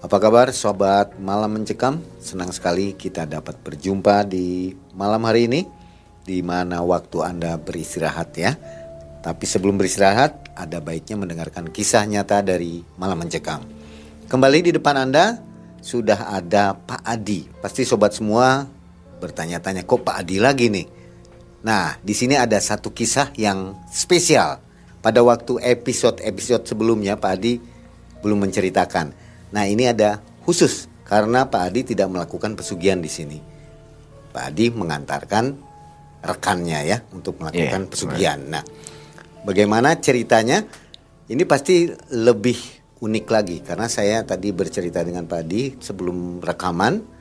Apa kabar sobat malam mencekam? Senang sekali kita dapat berjumpa di malam hari ini di mana waktu Anda beristirahat ya. Tapi sebelum beristirahat, ada baiknya mendengarkan kisah nyata dari malam mencekam. Kembali di depan Anda sudah ada Pak Adi. Pasti sobat semua bertanya-tanya kok Pak Adi lagi nih. Nah, di sini ada satu kisah yang spesial. Pada waktu episode-episode sebelumnya Pak Adi belum menceritakan. Nah ini ada khusus karena Pak Adi tidak melakukan pesugihan di sini. Pak Adi mengantarkan rekannya ya untuk melakukan yeah, pesugihan. Right. Nah, bagaimana ceritanya? Ini pasti lebih unik lagi karena saya tadi bercerita dengan Pak Adi sebelum rekaman.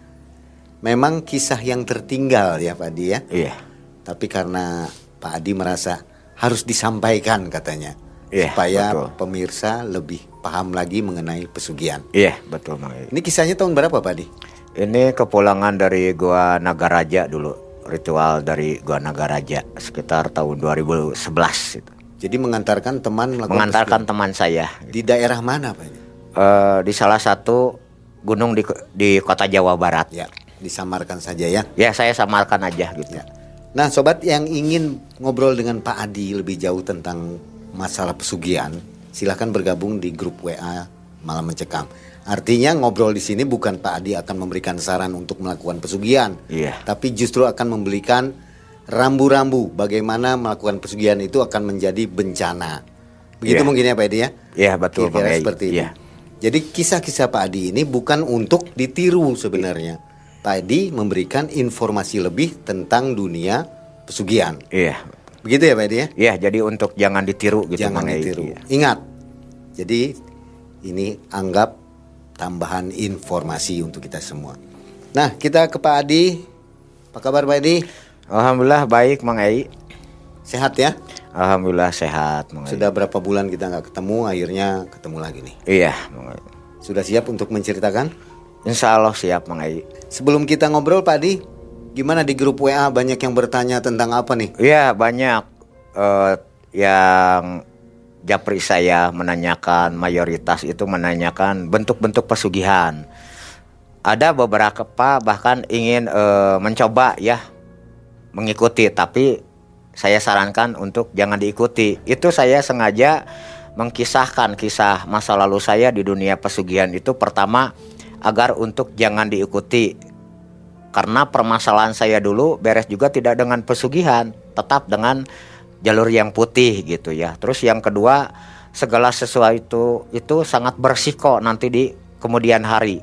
Memang kisah yang tertinggal ya Pak Adi ya. Iya. Yeah. Tapi karena Pak Adi merasa harus disampaikan katanya yeah, supaya betul. pemirsa lebih paham lagi mengenai pesugihan. Iya, yeah, betul Bang. Ini kisahnya tahun berapa Pak Di? Ini kepulangan dari Gua Nagaraja dulu, ritual dari Gua Nagaraja sekitar tahun 2011 itu. Jadi mengantarkan teman mengantarkan pesugihan. teman saya. Di daerah mana Pak? Uh, di salah satu gunung di di kota Jawa Barat. Ya, disamarkan saja ya. Ya, saya samarkan aja gitu. Ya. Nah, sobat yang ingin ngobrol dengan Pak Adi lebih jauh tentang masalah pesugihan, silahkan bergabung di grup WA Malam Mencekam. Artinya ngobrol di sini bukan Pak Adi akan memberikan saran untuk melakukan pesugihan, yeah. tapi justru akan memberikan rambu-rambu bagaimana melakukan pesugihan itu akan menjadi bencana. Begitu yeah. mungkin ya Pak Adi ya? Iya yeah, betul. Kira-kira seperti itu. Yeah. Jadi kisah-kisah Pak Adi ini bukan untuk ditiru sebenarnya. Pak Adi memberikan informasi lebih tentang dunia pesugihan. Iya. Begitu ya Pak Edi ya? Iya, jadi untuk jangan ditiru gitu Jangan ditiru. Ya. Ingat. Jadi ini anggap tambahan informasi untuk kita semua. Nah, kita ke Pak Adi. Apa kabar Pak Adi? Alhamdulillah baik Mang Ei. Sehat ya? Alhamdulillah sehat Mang Sudah berapa bulan kita nggak ketemu, akhirnya ketemu lagi nih. Iya, Mang Ei. Sudah siap untuk menceritakan? Insya Allah siap Mang Ei. Sebelum kita ngobrol Pak Adi, Gimana di grup WA banyak yang bertanya tentang apa nih? Iya banyak uh, yang japri saya menanyakan mayoritas itu menanyakan bentuk-bentuk pesugihan. Ada beberapa bahkan ingin uh, mencoba ya mengikuti tapi saya sarankan untuk jangan diikuti. Itu saya sengaja mengkisahkan kisah masa lalu saya di dunia pesugihan itu pertama agar untuk jangan diikuti karena permasalahan saya dulu beres juga tidak dengan pesugihan, tetap dengan jalur yang putih gitu ya. Terus yang kedua, segala sesuatu itu sangat bersiko nanti di kemudian hari.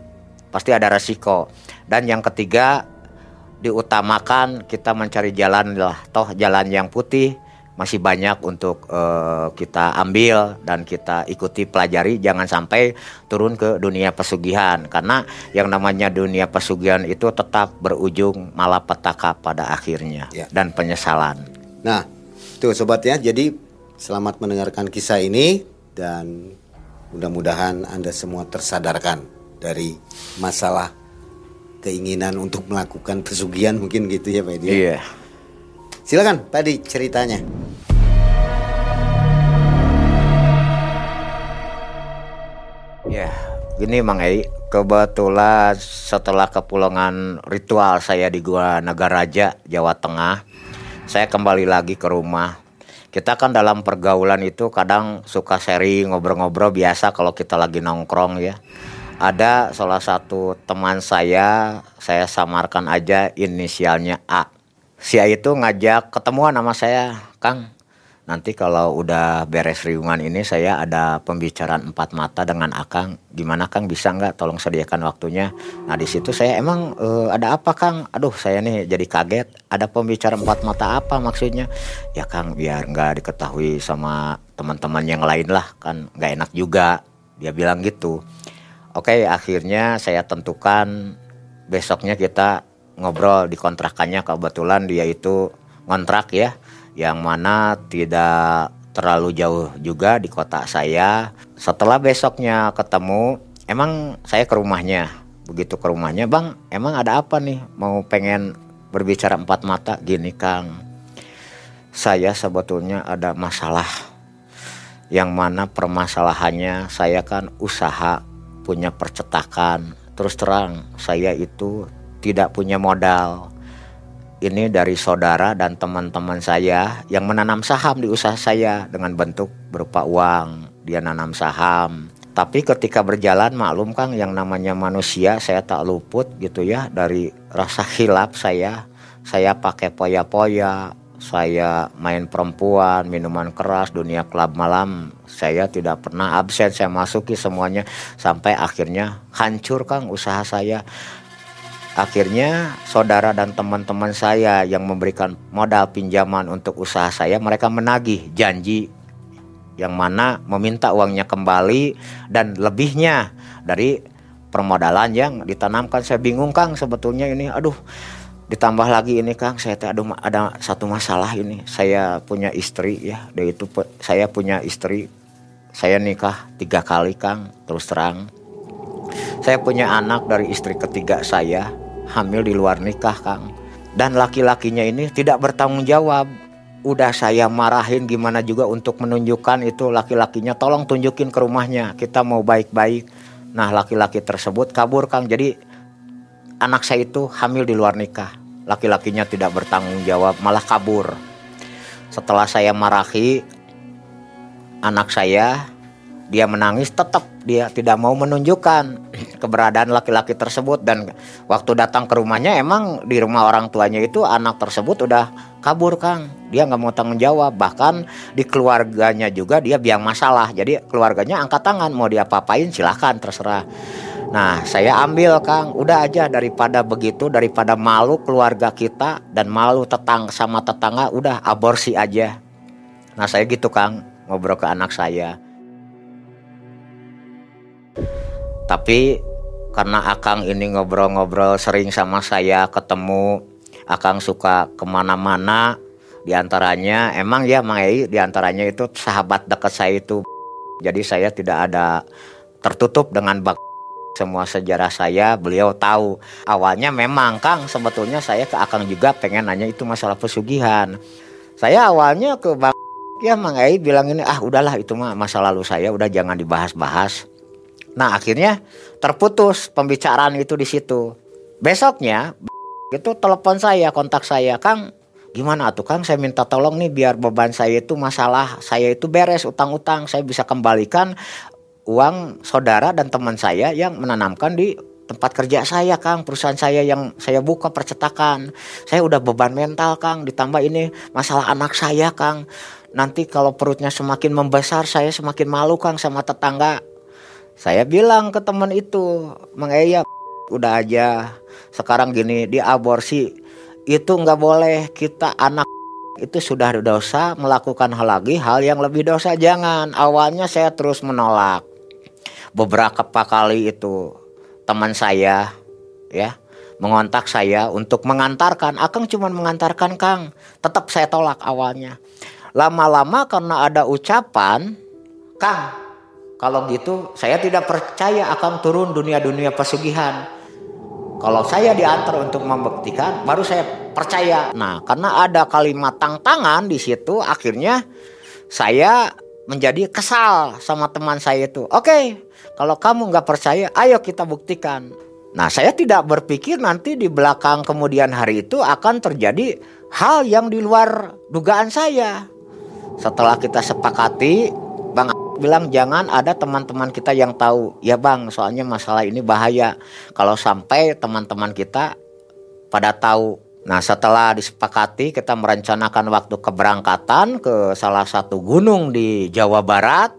Pasti ada resiko. Dan yang ketiga, diutamakan kita mencari jalan lah toh jalan yang putih masih banyak untuk uh, kita ambil dan kita ikuti pelajari jangan sampai turun ke dunia pesugihan karena yang namanya dunia pesugihan itu tetap berujung malapetaka pada akhirnya ya. dan penyesalan. Nah, tuh sobat ya, jadi selamat mendengarkan kisah ini dan mudah-mudahan Anda semua tersadarkan dari masalah keinginan untuk melakukan pesugihan mungkin gitu ya Pak Edi. Iya. Silakan Pak Edi ceritanya. Gini Mang Ei, kebetulan setelah kepulangan ritual saya di Gua Nagaraja, Jawa Tengah, saya kembali lagi ke rumah. Kita kan dalam pergaulan itu kadang suka seri ngobrol-ngobrol biasa kalau kita lagi nongkrong ya. Ada salah satu teman saya, saya samarkan aja inisialnya A. Si A itu ngajak ketemuan sama saya, Kang nanti kalau udah beres riungan ini saya ada pembicaraan empat mata dengan Akang. Gimana Kang? Bisa nggak tolong sediakan waktunya? Nah di situ saya emang uh, ada apa Kang? Aduh saya nih jadi kaget. Ada pembicaraan empat mata apa maksudnya? Ya Kang biar nggak diketahui sama teman-teman yang lain lah. Kan nggak enak juga. Dia bilang gitu. Oke akhirnya saya tentukan besoknya kita ngobrol di kontrakannya. Kebetulan dia itu ngontrak ya yang mana tidak terlalu jauh juga di kota saya. Setelah besoknya ketemu, emang saya ke rumahnya. Begitu ke rumahnya, Bang, emang ada apa nih? Mau pengen berbicara empat mata gini, Kang. Saya sebetulnya ada masalah. Yang mana permasalahannya saya kan usaha punya percetakan. Terus terang, saya itu tidak punya modal ini dari saudara dan teman-teman saya yang menanam saham di usaha saya dengan bentuk berupa uang. Dia nanam saham. Tapi ketika berjalan maklum Kang yang namanya manusia saya tak luput gitu ya dari rasa hilap saya. Saya pakai poya-poya, saya main perempuan, minuman keras, dunia klub malam. Saya tidak pernah absen, saya masuki semuanya sampai akhirnya hancur Kang usaha saya. Akhirnya saudara dan teman-teman saya yang memberikan modal pinjaman untuk usaha saya mereka menagih janji yang mana meminta uangnya kembali dan lebihnya dari permodalan yang ditanamkan. Saya bingung Kang sebetulnya ini. Aduh ditambah lagi ini Kang saya aduh ada satu masalah ini. Saya punya istri ya. Dari itu saya punya istri. Saya nikah tiga kali Kang terus terang. Saya punya anak dari istri ketiga saya hamil di luar nikah Kang. Dan laki-lakinya ini tidak bertanggung jawab. Udah saya marahin gimana juga untuk menunjukkan itu laki-lakinya. Tolong tunjukin ke rumahnya kita mau baik-baik. Nah laki-laki tersebut kabur Kang. Jadi anak saya itu hamil di luar nikah. Laki-lakinya tidak bertanggung jawab malah kabur. Setelah saya marahi anak saya dia menangis tetap dia tidak mau menunjukkan keberadaan laki-laki tersebut. Dan waktu datang ke rumahnya emang di rumah orang tuanya itu anak tersebut udah kabur Kang. Dia nggak mau tanggung jawab. Bahkan di keluarganya juga dia biang masalah. Jadi keluarganya angkat tangan mau dia papain silahkan terserah. Nah saya ambil Kang. Udah aja daripada begitu daripada malu keluarga kita dan malu tetang sama tetangga udah aborsi aja. Nah saya gitu Kang ngobrol ke anak saya tapi karena Akang ini ngobrol-ngobrol sering sama saya ketemu Akang suka ke mana-mana di antaranya emang ya Mang Ei di antaranya itu sahabat dekat saya itu. Jadi saya tidak ada tertutup dengan bak semua sejarah saya beliau tahu. Awalnya memang Kang sebetulnya saya ke Akang juga pengen nanya itu masalah pesugihan. Saya awalnya ke Bang ya Mang Ei bilang ini ah udahlah itu mah masa lalu saya udah jangan dibahas-bahas Nah akhirnya terputus pembicaraan itu di situ. Besoknya itu telepon saya, kontak saya, Kang gimana tuh Kang? Saya minta tolong nih biar beban saya itu masalah. Saya itu beres utang-utang. Saya bisa kembalikan uang saudara dan teman saya yang menanamkan di tempat kerja saya Kang. Perusahaan saya yang saya buka percetakan. Saya udah beban mental Kang. Ditambah ini masalah anak saya Kang. Nanti kalau perutnya semakin membesar saya semakin malu Kang sama tetangga saya bilang ke teman itu, Mang Eya udah aja. Sekarang gini di aborsi itu nggak boleh. Kita anak itu sudah dosa melakukan hal lagi hal yang lebih dosa jangan. Awalnya saya terus menolak. Beberapa kali itu teman saya ya mengontak saya untuk mengantarkan. Akang cuma mengantarkan Kang. Tetap saya tolak awalnya. Lama-lama karena ada ucapan Kang kalau gitu saya tidak percaya akan turun dunia-dunia pesugihan kalau saya diantar untuk membuktikan, baru saya percaya. Nah, karena ada kalimat tangan di situ, akhirnya saya menjadi kesal sama teman saya itu. Oke, kalau kamu nggak percaya, ayo kita buktikan. Nah, saya tidak berpikir nanti di belakang kemudian hari itu akan terjadi hal yang di luar dugaan saya. Setelah kita sepakati, bilang jangan ada teman-teman kita yang tahu. Ya bang, soalnya masalah ini bahaya. Kalau sampai teman-teman kita pada tahu. Nah setelah disepakati kita merencanakan waktu keberangkatan ke salah satu gunung di Jawa Barat.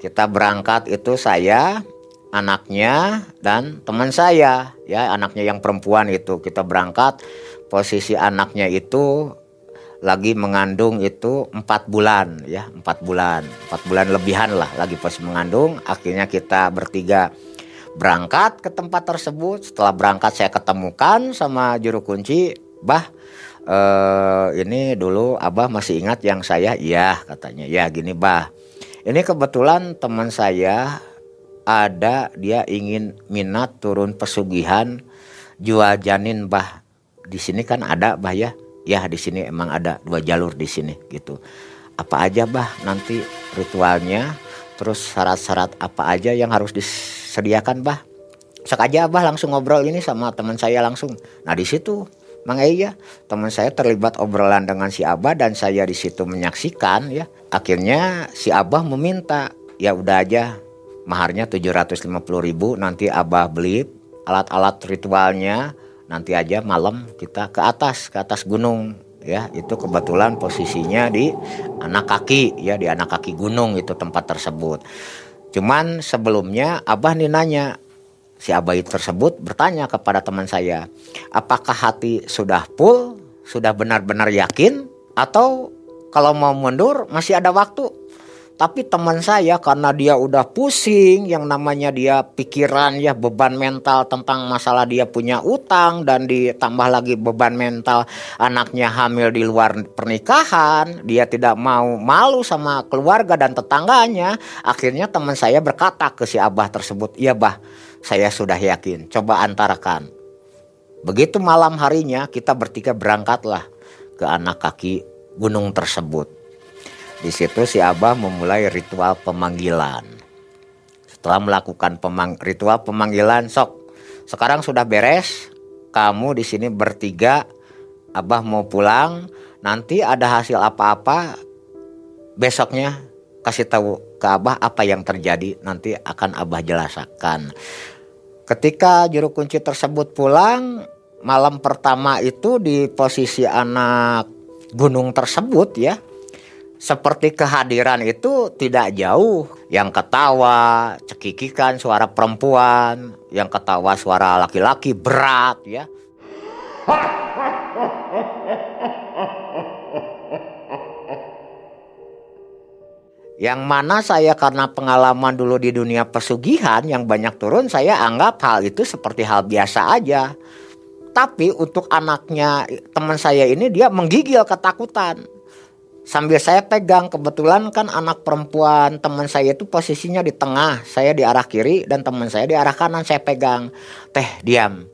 Kita berangkat itu saya, anaknya dan teman saya ya anaknya yang perempuan itu kita berangkat posisi anaknya itu lagi mengandung itu empat bulan ya empat bulan. Empat bulan lebihan lah lagi pas mengandung. Akhirnya kita bertiga berangkat ke tempat tersebut. Setelah berangkat saya ketemukan sama juru kunci. Bah eh, ini dulu abah masih ingat yang saya? Iya katanya. Ya gini bah. Ini kebetulan teman saya ada dia ingin minat turun pesugihan jual janin bah. Di sini kan ada bah ya ya di sini emang ada dua jalur di sini gitu. Apa aja bah nanti ritualnya terus syarat-syarat apa aja yang harus disediakan bah? Sok aja bah langsung ngobrol ini sama teman saya langsung. Nah di situ Mang Iya, teman saya terlibat obrolan dengan si Abah dan saya di situ menyaksikan ya. Akhirnya si Abah meminta, ya udah aja maharnya 750 ribu nanti Abah beli alat-alat ritualnya nanti aja malam kita ke atas ke atas gunung ya. Itu kebetulan posisinya di anak kaki ya di anak kaki gunung itu tempat tersebut. Cuman sebelumnya abah nih nanya si abah tersebut bertanya kepada teman saya apakah hati sudah full sudah benar-benar yakin? Atau kalau mau mundur masih ada waktu tapi teman saya karena dia udah pusing yang namanya dia pikiran ya beban mental tentang masalah dia punya utang dan ditambah lagi beban mental anaknya hamil di luar pernikahan, dia tidak mau malu sama keluarga dan tetangganya. Akhirnya teman saya berkata ke si abah tersebut, "Iya, Bah, saya sudah yakin. Coba antarakan." Begitu malam harinya kita bertiga berangkatlah ke anak kaki gunung tersebut. Di situ si Abah memulai ritual pemanggilan. Setelah melakukan pemang ritual pemanggilan, sok sekarang sudah beres. Kamu di sini bertiga, Abah mau pulang. Nanti ada hasil apa-apa, besoknya kasih tahu ke Abah apa yang terjadi. Nanti akan Abah jelaskan. Ketika juru kunci tersebut pulang, malam pertama itu di posisi anak gunung tersebut ya seperti kehadiran itu tidak jauh. Yang ketawa, cekikikan suara perempuan, yang ketawa suara laki-laki berat ya. Yang mana saya karena pengalaman dulu di dunia pesugihan yang banyak turun saya anggap hal itu seperti hal biasa aja. Tapi untuk anaknya teman saya ini dia menggigil ketakutan sambil saya pegang kebetulan kan anak perempuan teman saya itu posisinya di tengah saya di arah kiri dan teman saya di arah kanan saya pegang. Teh diam.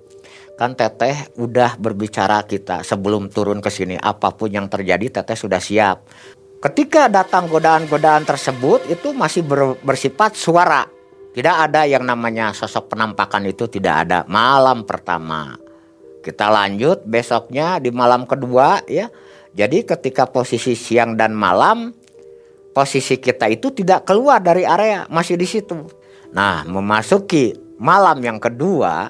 Kan teteh udah berbicara kita sebelum turun ke sini apa pun yang terjadi teteh sudah siap. Ketika datang godaan-godaan tersebut itu masih ber, bersifat suara. Tidak ada yang namanya sosok penampakan itu tidak ada. Malam pertama. Kita lanjut besoknya di malam kedua ya jadi ketika posisi siang dan malam, posisi kita itu tidak keluar dari area, masih di situ. Nah, memasuki malam yang kedua,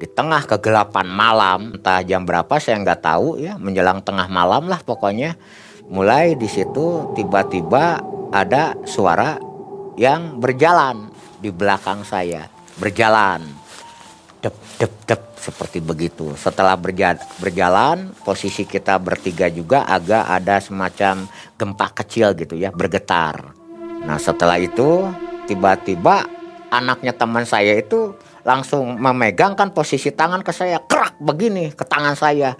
di tengah kegelapan malam, entah jam berapa saya nggak tahu ya, menjelang tengah malam lah pokoknya. Mulai di situ tiba-tiba ada suara yang berjalan di belakang saya, berjalan. Dep seperti begitu. Setelah berjalan, berjalan posisi kita bertiga juga agak ada semacam gempa kecil gitu ya bergetar. Nah setelah itu tiba-tiba anaknya teman saya itu langsung memegangkan posisi tangan ke saya kerak begini ke tangan saya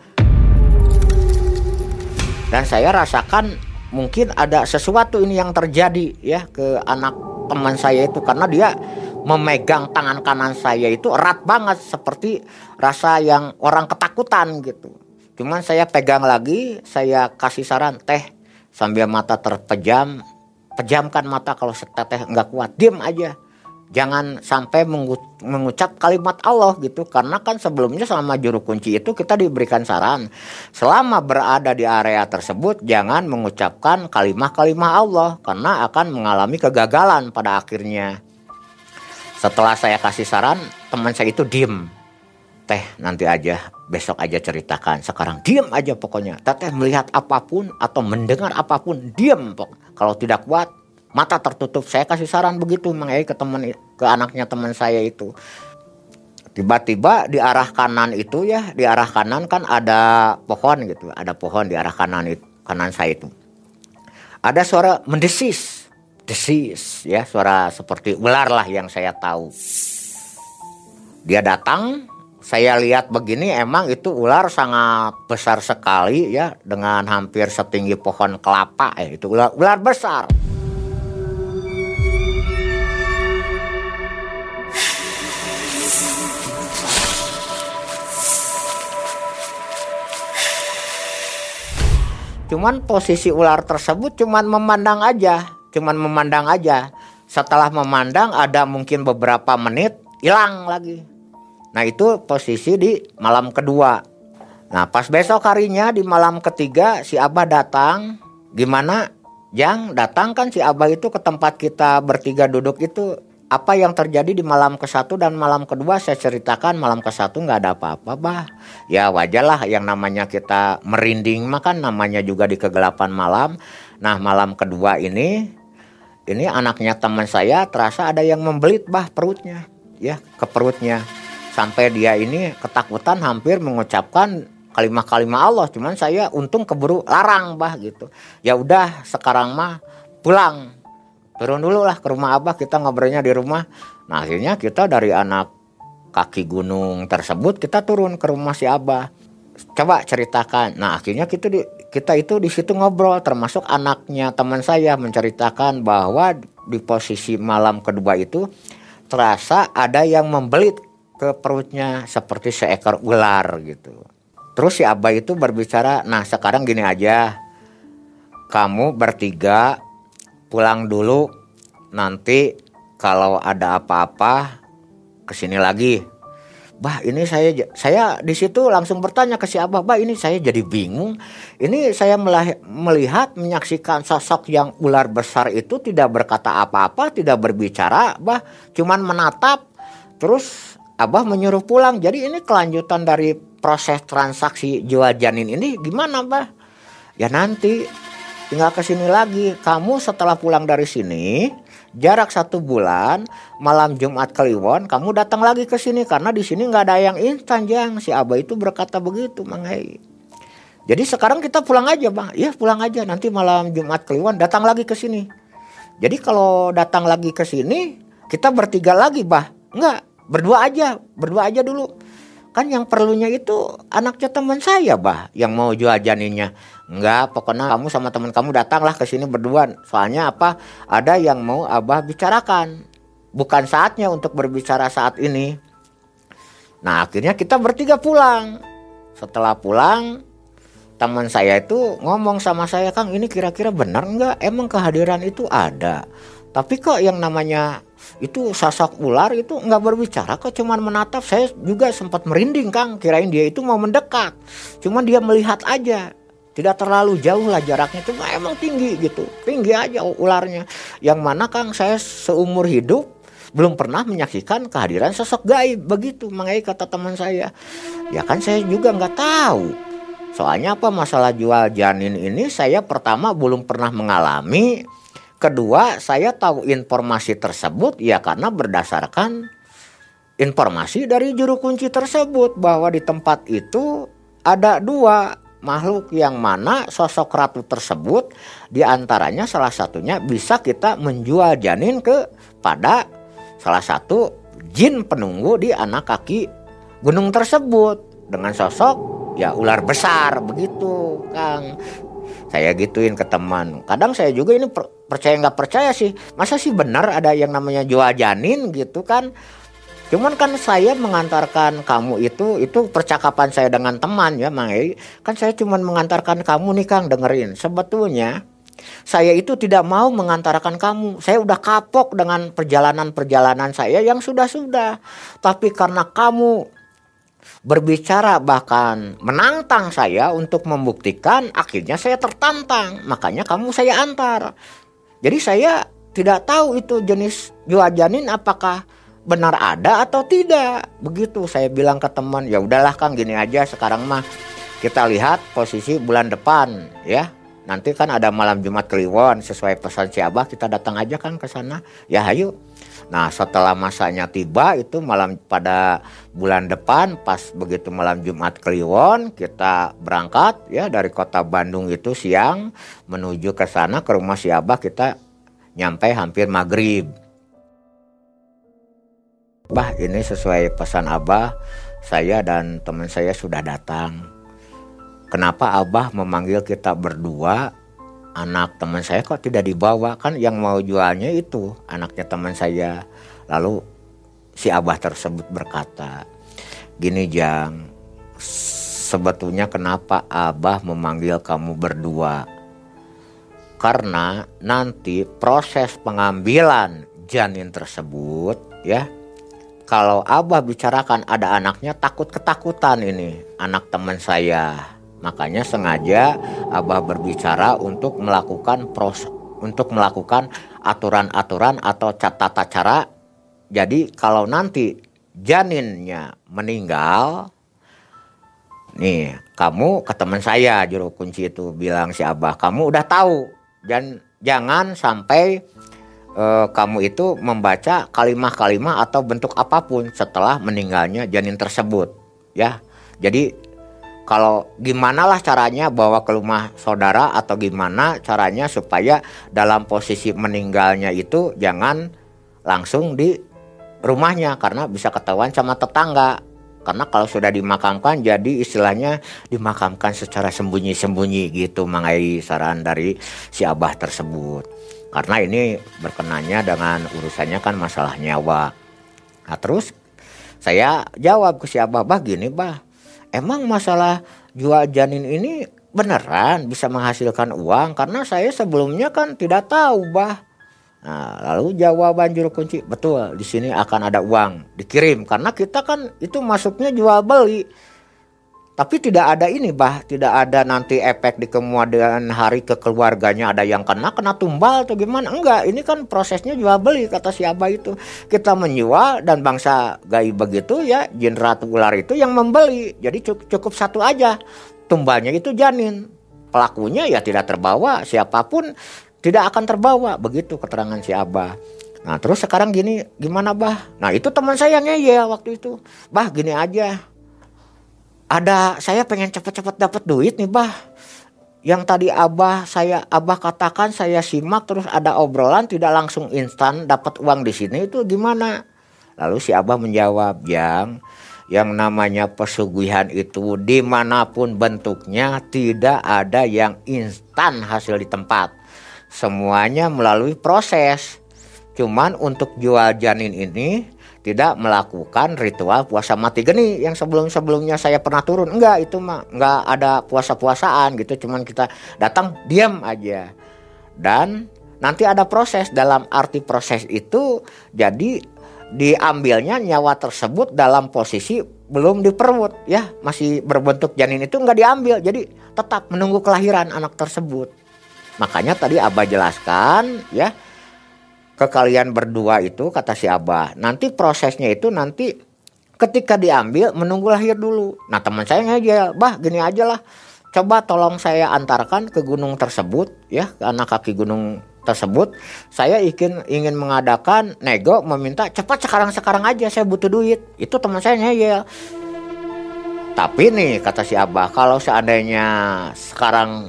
dan saya rasakan mungkin ada sesuatu ini yang terjadi ya ke anak teman saya itu karena dia memegang tangan kanan saya itu erat banget seperti rasa yang orang ketakutan gitu. Cuman saya pegang lagi saya kasih saran teh sambil mata terpejam. Pejamkan mata kalau seteteh nggak kuat diem aja. Jangan sampai mengucap kalimat Allah gitu karena kan sebelumnya selama juru kunci itu kita diberikan saran selama berada di area tersebut jangan mengucapkan kalimat-kalimat Allah karena akan mengalami kegagalan pada akhirnya setelah saya kasih saran teman saya itu diem. Teh nanti aja besok aja ceritakan. Sekarang diem aja pokoknya. Teteh melihat apa pun atau mendengar apa pun diem pok. Kalau tidak kuat mata tertutup. Saya kasih saran begitu mengenai ke teman ke anaknya teman saya itu. Tiba-tiba di arah kanan itu ya di arah kanan kan ada pohon gitu. Ada pohon di arah kanan itu kanan saya itu. Ada suara mendesis desis ya suara seperti ular lah yang saya tahu. Dia datang saya lihat begini emang itu ular sangat besar sekali ya dengan hampir setinggi pohon kelapa eh itu ular ular besar. Cuman posisi ular tersebut cuman memandang aja, cuman memandang aja. Setelah memandang ada mungkin beberapa menit hilang lagi. Nah itu posisi di malam kedua. Nah pas besok harinya di malam ketiga si Abah datang. Gimana? Yang datang kan si Abah itu ke tempat kita bertiga duduk itu apa yang terjadi di malam ke satu dan malam kedua saya ceritakan malam ke satu nggak ada apa-apa bah ya wajar lah yang namanya kita merinding makan namanya juga di kegelapan malam nah malam kedua ini ini anaknya teman saya terasa ada yang membelit bah perutnya. Ya ke perutnya. Sampai dia ini ketakutan hampir mengucapkan kalimat-kalimat Allah. Cuman saya untung keburu larang bah gitu. Ya udah sekarang mah pulang. Turun dulu lah ke rumah abah kita ngobrolnya di rumah. Nah akhirnya kita dari anak kaki gunung tersebut kita turun ke rumah si abah. Coba ceritakan. Nah akhirnya kita di, kita itu di situ ngobrol termasuk anaknya teman saya menceritakan bahwa di posisi malam kedua itu terasa ada yang membelit ke perutnya seperti seekor ular gitu. Terus si abah itu berbicara nah sekarang gini aja. Kamu bertiga pulang dulu. Nanti kalau ada apa-apa ke sini lagi Bah ini saya saya di situ langsung bertanya ke si Abah, Bah ini saya jadi bingung. Ini saya melihat menyaksikan sosok yang ular besar itu tidak berkata apa-apa, tidak berbicara, Bah cuman menatap. Terus Abah menyuruh pulang. Jadi ini kelanjutan dari proses transaksi jual janin ini gimana, Bah? Ya nanti tinggal ke sini lagi. Kamu setelah pulang dari sini, jarak satu bulan, malam Jumat Kliwon, kamu datang lagi ke sini karena di sini nggak ada yang instan, jang. Si Abah itu berkata begitu, Mang Hei. Jadi sekarang kita pulang aja, Bang. Ya pulang aja. Nanti malam Jumat Kliwon datang lagi ke sini. Jadi kalau datang lagi ke sini, kita bertiga lagi, Bah. Enggak, berdua aja, berdua aja dulu. Kan yang perlunya itu anaknya teman saya, Bah, yang mau jual janinnya. Enggak, pokoknya kamu sama teman kamu datanglah ke sini berdua. Soalnya apa? Ada yang mau Abah bicarakan. Bukan saatnya untuk berbicara saat ini. Nah, akhirnya kita bertiga pulang. Setelah pulang, teman saya itu ngomong sama saya, "Kang, ini kira-kira benar enggak? Emang kehadiran itu ada?" Tapi kok yang namanya itu sosok ular itu nggak berbicara kok cuman menatap. Saya juga sempat merinding Kang. Kirain dia itu mau mendekat. Cuman dia melihat aja. Tidak terlalu jauh lah jaraknya. Itu emang tinggi gitu. Tinggi aja ularnya. Yang mana Kang saya seumur hidup belum pernah menyaksikan kehadiran sosok gaib begitu mengenai kata teman saya. Ya kan saya juga nggak tahu. Soalnya apa masalah jual janin ini saya pertama belum pernah mengalami Kedua, saya tahu informasi tersebut ya karena berdasarkan informasi dari juru kunci tersebut bahwa di tempat itu ada dua makhluk yang mana sosok ratu tersebut di antaranya salah satunya bisa kita menjual janin kepada salah satu jin penunggu di anak kaki gunung tersebut dengan sosok ya ular besar begitu Kang. Saya gituin ke teman. Kadang saya juga ini percaya nggak percaya sih. Masa sih benar ada yang namanya jual janin gitu kan? Cuman kan saya mengantarkan kamu itu itu percakapan saya dengan teman ya Mang kan saya cuman mengantarkan kamu nih Kang dengerin. Sebetulnya saya itu tidak mau mengantarkan kamu. Saya udah kapok dengan perjalanan-perjalanan saya yang sudah-sudah. Tapi karena kamu berbicara bahkan menantang saya untuk membuktikan akhirnya saya tertantang. Makanya kamu saya antar jadi saya tidak tahu itu jenis jual janin apakah benar ada atau tidak. Begitu saya bilang ke teman ya udahlah kang gini aja sekarang mah kita lihat posisi bulan depan ya. Nanti kan ada malam Jumat Kliwon sesuai pesan si Abah kita datang aja kan ke sana. Ya ayo Nah setelah masanya tiba itu malam pada bulan depan pas begitu malam Jumat Kliwon kita berangkat ya dari kota Bandung itu siang menuju ke sana ke rumah si Abah kita nyampe hampir maghrib. Bah ini sesuai pesan Abah saya dan teman saya sudah datang. Kenapa Abah memanggil kita berdua anak teman saya kok tidak dibawa. Kan yang mau jualnya itu anaknya teman saya. Lalu si abah tersebut berkata gini Jang sebetulnya kenapa abah memanggil kamu berdua? Karena nanti proses pengambilan janin tersebut ya kalau abah bicarakan ada anaknya takut ketakutan ini anak teman saya Makanya sengaja Abah berbicara untuk melakukan pros untuk melakukan aturan-aturan atau tata cara. Jadi kalau nanti janinnya meninggal, nih kamu ke teman saya juru kunci itu bilang si Abah, kamu udah tahu dan jangan sampai uh, kamu itu membaca kalimah-kalimah atau bentuk apa pun setelah meninggalnya janin tersebut, ya. Jadi kalau gimana lah caranya bawa ke rumah saudara atau gimana caranya supaya dalam posisi meninggalnya itu jangan langsung di rumahnya karena bisa ketahuan sama tetangga. Karena kalau sudah dimakamkan jadi istilahnya dimakamkan secara sembunyi-sembunyi gitu mengai saran dari si abah tersebut. Karena ini berkenanya dengan urusannya kan masalah nyawa. Nah terus saya jawab ke si abah bah gini bah emang masalah jual janin ini beneran bisa menghasilkan uang? Karena saya sebelumnya kan tidak tahu bah. Nah, lalu jawaban juru kunci betul di sini akan ada uang dikirim. Karena kita kan itu masuknya jual beli tapi tidak ada ini bah. Tidak ada nanti efek di kemudian hari ke keluarganya ada yang kena kena tumbal atau gimana. Enggak ini kan prosesnya jual beli kata si abah itu. Kita menjual dan bangsa gaib begitu ya jin ratu ular itu yang membeli. Jadi cukup, cukup satu aja. Tumbalnya itu janin. Pelakunya ya tidak terbawa. Siapa pun tidak akan terbawa begitu keterangan si abah. Nah terus sekarang gini gimana bah? Nah itu teman saya ngeyel waktu itu. Bah gini aja ada saya pengen cepet-cepet dapat duit nih bah. Yang tadi abah saya abah katakan saya simak terus ada obrolan tidak langsung instan dapat uang di sini itu gimana? Lalu si abah menjawab yang yang namanya pesugihan itu di mana pun bentuknya tidak ada yang instan hasil di tempat. Semuanya melalui proses. Cuman untuk jual janin ini tidak melakukan ritual puasa mati geni yang sebelum-sebelumnya saya pernah turun. Enggak, itu mah enggak ada puasa-puasaan gitu, cuman kita datang diam aja. Dan nanti ada proses dalam arti proses itu jadi diambilnya nyawa tersebut dalam posisi belum diperut ya masih berbentuk janin itu enggak diambil jadi tetap menunggu kelahiran anak tersebut makanya tadi abah jelaskan ya ke kalian berdua itu kata si Abah. Nanti prosesnya itu nanti ketika diambil menunggu lahir dulu. Nah teman saya ngejel, bah gini aja lah. Coba tolong saya antarkan ke gunung tersebut ya ke anak kaki gunung tersebut saya ingin ingin mengadakan nego meminta cepat sekarang sekarang aja saya butuh duit itu teman saya ngeyel tapi nih kata si abah kalau seandainya sekarang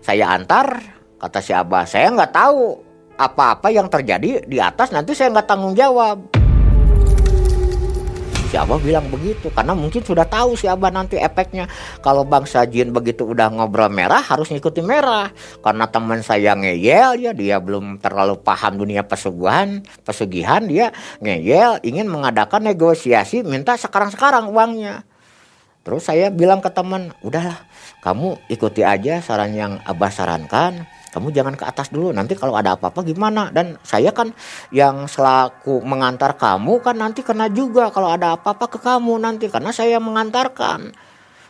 saya antar kata si abah saya nggak tahu apa-apa yang terjadi di atas nanti saya nggak tanggung jawab. Si Abah bilang begitu karena mungkin sudah tahu si Abah nanti efeknya. Kalau bangsa jin begitu udah ngobrol merah harus ngikuti merah. Karena teman saya ngeyel ya dia belum terlalu paham dunia pesugihan pesugihan dia ngeyel ingin mengadakan negosiasi minta sekarang-sekarang uangnya. Terus saya bilang ke teman udahlah kamu ikuti aja saran yang Abah sarankan kamu jangan ke atas dulu nanti kalau ada apa-apa gimana? Dan saya kan yang selaku mengantar kamu kan nanti kena juga kalau ada apa-apa ke kamu nanti karena saya mengantarkan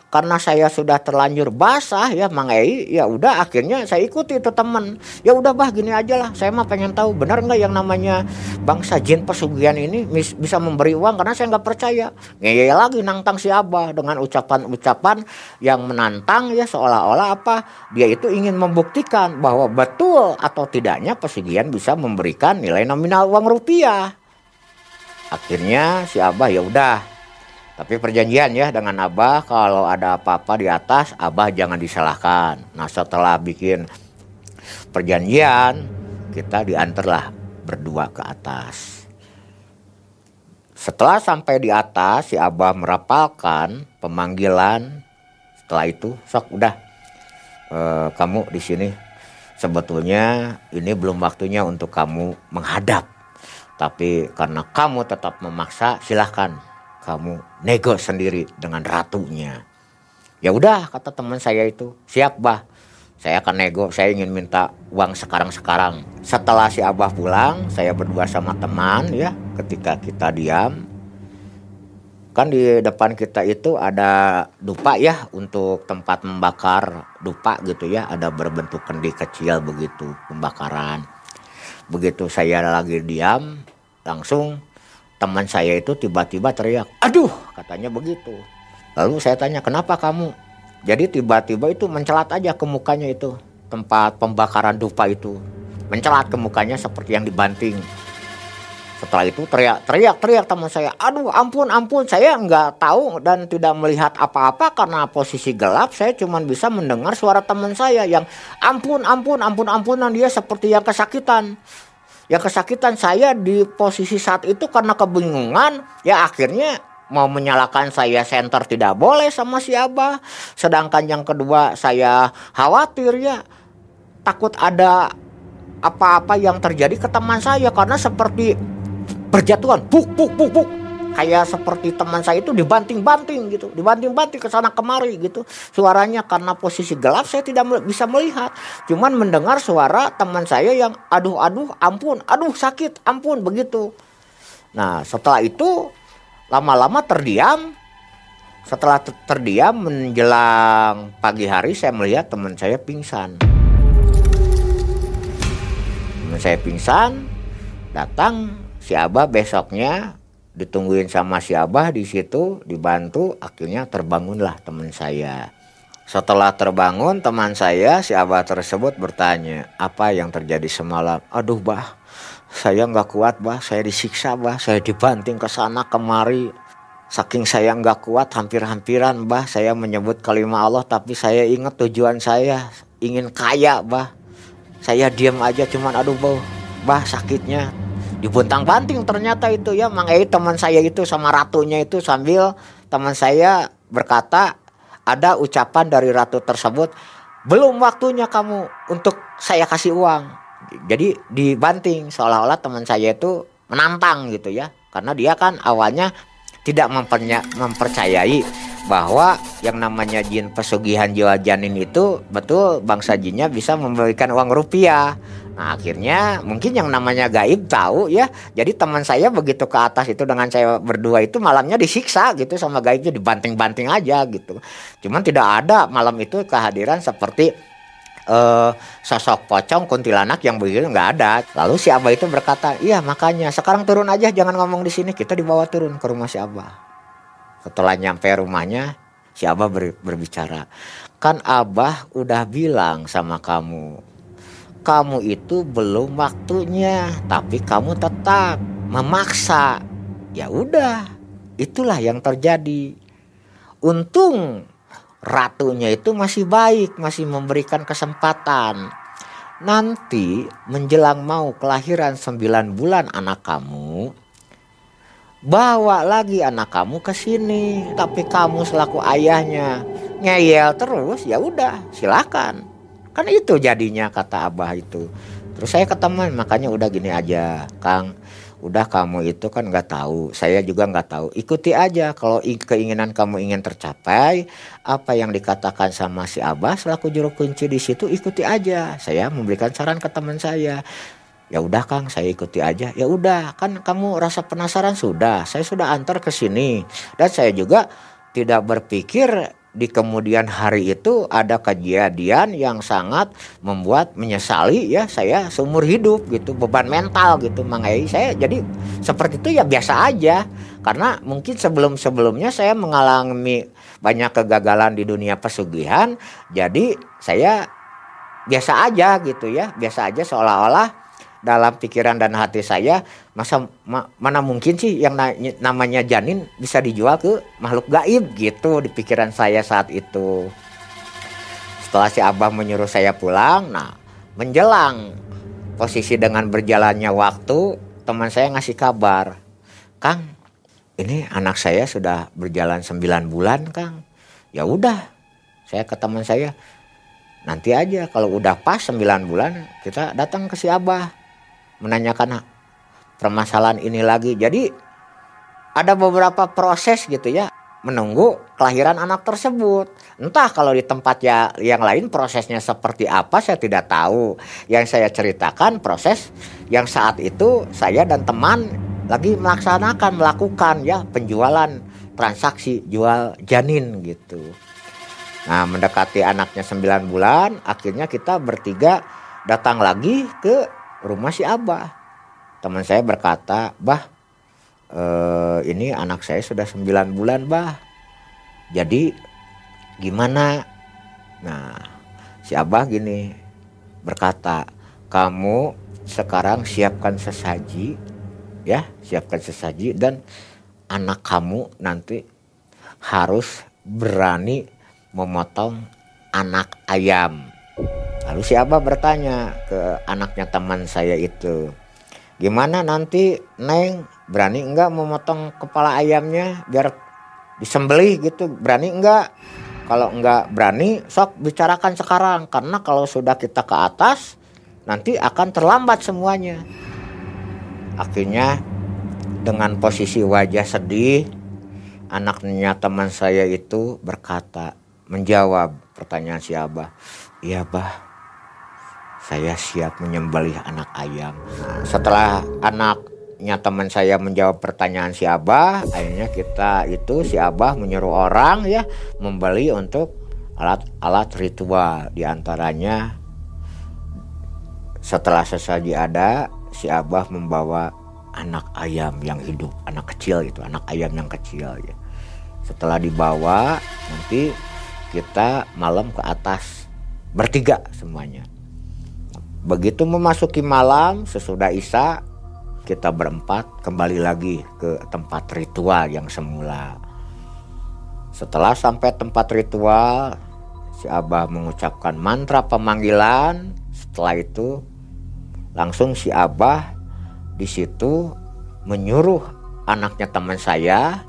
karena saya sudah terlanjur basah ya Mang Ei ya udah akhirnya saya ikuti itu teman. Ya udah bah gini aja lah. Saya mah pengen tahu benar nggak yang namanya bangsa jin pesugihan ini bisa memberi uang karena saya nggak percaya. Ngeyel lagi nantang si Abah dengan ucapan-ucapan yang menantang ya seolah-olah apa? Dia itu ingin membuktikan bahwa betul atau tidaknya pesugihan bisa memberikan nilai nominal uang rupiah. Akhirnya si Abah ya udah tapi perjanjian ya dengan Abah kalau ada apa-apa di atas Abah jangan disalahkan. Nah setelah bikin perjanjian kita diantarlah berdua ke atas. Setelah sampai di atas si Abah merapalkan pemanggilan. Setelah itu sok udah e, kamu di sini sebetulnya ini belum waktunya untuk kamu menghadap. Tapi karena kamu tetap memaksa silahkan kamu nego sendiri dengan ratunya. Ya udah kata teman saya itu, siap bah. Saya akan nego, saya ingin minta uang sekarang-sekarang. Setelah si Abah pulang, saya berdua sama teman ya, ketika kita diam. Kan di depan kita itu ada dupa ya untuk tempat membakar dupa gitu ya, ada berbentuk kendi kecil begitu pembakaran. Begitu saya lagi diam, langsung teman saya itu tiba-tiba teriak, aduh katanya begitu. Lalu saya tanya, kenapa kamu? Jadi tiba-tiba itu mencelat aja ke mukanya itu, tempat pembakaran dupa itu. Mencelat ke mukanya seperti yang dibanting. Setelah itu teriak, teriak, teriak teman saya, aduh ampun, ampun, saya nggak tahu dan tidak melihat apa-apa karena posisi gelap, saya cuma bisa mendengar suara teman saya yang ampun, ampun, ampun, ampunan dia seperti yang kesakitan ya kesakitan saya di posisi saat itu karena kebingungan ya akhirnya mau menyalakan saya center tidak boleh sama si Abah. Sedangkan yang kedua saya khawatir ya takut ada apa-apa yang terjadi ke teman saya karena seperti berjatuhan buk buk buk buk kayak seperti teman saya itu dibanting-banting gitu, dibanting-banting ke sana kemari gitu. Suaranya karena posisi gelap saya tidak bisa melihat, cuman mendengar suara teman saya yang aduh aduh ampun, aduh sakit, ampun begitu. Nah, setelah itu lama-lama terdiam. Setelah terdiam menjelang pagi hari saya melihat teman saya pingsan. Teman saya pingsan, datang si Abah besoknya ditungguin sama si Abah di situ dibantu akhirnya terbangunlah teman saya. Setelah terbangun teman saya si Abah tersebut bertanya apa yang terjadi semalam? Aduh bah saya nggak kuat bah. Saya disiksa bah. Saya dibanting ke sana kemari. Saking saya nggak kuat hampir-hampiran bah. Saya menyebut kalimat Allah tapi saya ingat tujuan saya. Ingin kaya bah. Saya diam aja cuman aduh bah, bah sakitnya dibuntang-banting ternyata itu ya. Mang Ei teman saya itu sama ratunya itu sambil teman saya berkata ada ucapan dari ratu tersebut belum waktunya kamu untuk saya kasih uang jadi dibanting seolah-olah teman saya itu menantang gitu ya. Karena dia kan awalnya tidak mempercayai bahwa yang namanya jin pesugihan jiwa janin itu betul bangsa jinnya bisa memberikan uang rupiah Nah akhirnya mungkin yang namanya gaib tahu ya. Jadi teman saya begitu ke atas itu dengan saya berdua itu malamnya disiksa gitu sama gaibnya dibanting-banting aja gitu. Cuman tidak ada malam itu kehadiran seperti uh, sosok pocong kuntilanak yang begitu nggak ada. Lalu si Abah itu berkata, iya makanya sekarang turun aja jangan ngomong di sini kita dibawa turun ke rumah si Abah. Setelah nyampe rumahnya si Abah ber, berbicara, kan Abah udah bilang sama kamu kamu itu belum waktunya, tapi kamu tetap memaksa. Ya udah, itulah yang terjadi. Untung ratunya itu masih baik, masih memberikan kesempatan. Nanti menjelang mau kelahiran 9 bulan anak kamu, bawa lagi anak kamu ke sini. Tapi kamu selaku ayahnya ngeyel terus, ya udah, silakan. Kan itu jadinya kata Abah itu. Terus saya ke teman, makanya udah gini aja, Kang udah kamu itu kan nggak tahu saya juga nggak tahu. Ikuti aja kalau keinginan kamu ingin tercapai apa yang dikatakan sama si abah selaku juru kunci di situ ikuti aja. Saya memberikan saran ke teman saya. Ya udah kang saya ikuti aja. Ya udah kan kamu rasa penasaran sudah. Saya sudah antar ke sini. Dan saya juga tidak berpikir di kemudian hari itu ada kejadian yang sangat membuat menyesali ya saya seumur hidup gitu. Beban mental gitu. Mangai saya jadi seperti itu ya biasa aja. Karena mungkin sebelum sebelumnya saya mengalami banyak kegagalan di dunia pesugihan jadi saya biasa aja gitu ya. Biasa aja seolah-olah dalam pikiran dan hati saya masa ma, mana mungkin sih yang na, namanya janin bisa dijual ke makhluk gaib gitu di pikiran saya saat itu. Setelah si abah menyuruh saya pulang nah menjelang posisi dengan berjalannya waktu teman saya ngasih kabar kang ini anak saya sudah berjalan 9 bulan kang. Ya udah saya ke teman saya nanti aja kalau udah pas 9 bulan kita datang ke si abah menanyakan permasalahan ini lagi. Jadi ada beberapa proses gitu ya menunggu kelahiran anak tersebut. Entah kalau di tempat ya yang lain prosesnya seperti apa saya tidak tahu. Yang saya ceritakan proses yang saat itu saya dan teman lagi melaksanakan melakukan ya penjualan transaksi jual janin gitu. Nah, mendekati anaknya 9 bulan, akhirnya kita bertiga datang lagi ke rumah si Abah. Teman saya berkata, Bah, eh, ini anak saya sudah 9 bulan, Bah. Jadi gimana? Nah, si Abah gini berkata, kamu sekarang siapkan sesaji, ya, siapkan sesaji dan anak kamu nanti harus berani memotong anak ayam Lalu si Abah bertanya ke anaknya teman saya itu, gimana nanti Neng berani enggak memotong kepala ayamnya biar disembelih gitu, berani enggak? Kalau enggak berani, sok bicarakan sekarang karena kalau sudah kita ke atas nanti akan terlambat semuanya. Akhirnya dengan posisi wajah sedih, anaknya teman saya itu berkata, menjawab pertanyaan si Abah, "Iya, Bah saya siap menyembelih anak ayam. Nah, setelah anaknya teman saya menjawab pertanyaan si Abah, akhirnya kita itu si Abah menyuruh orang ya membeli untuk alat-alat ritual. Di antaranya setelah sesaji ada si Abah membawa anak ayam yang hidup anak kecil itu anak ayam yang kecil ya. Setelah dibawa nanti kita malam ke atas bertiga semuanya Begitu memasuki malam sesudah Isya kita berempat kembali lagi ke tempat ritual yang semula. Setelah sampai tempat ritual, si Abah mengucapkan mantra pemanggilan. Setelah itu langsung si Abah di situ menyuruh anaknya teman saya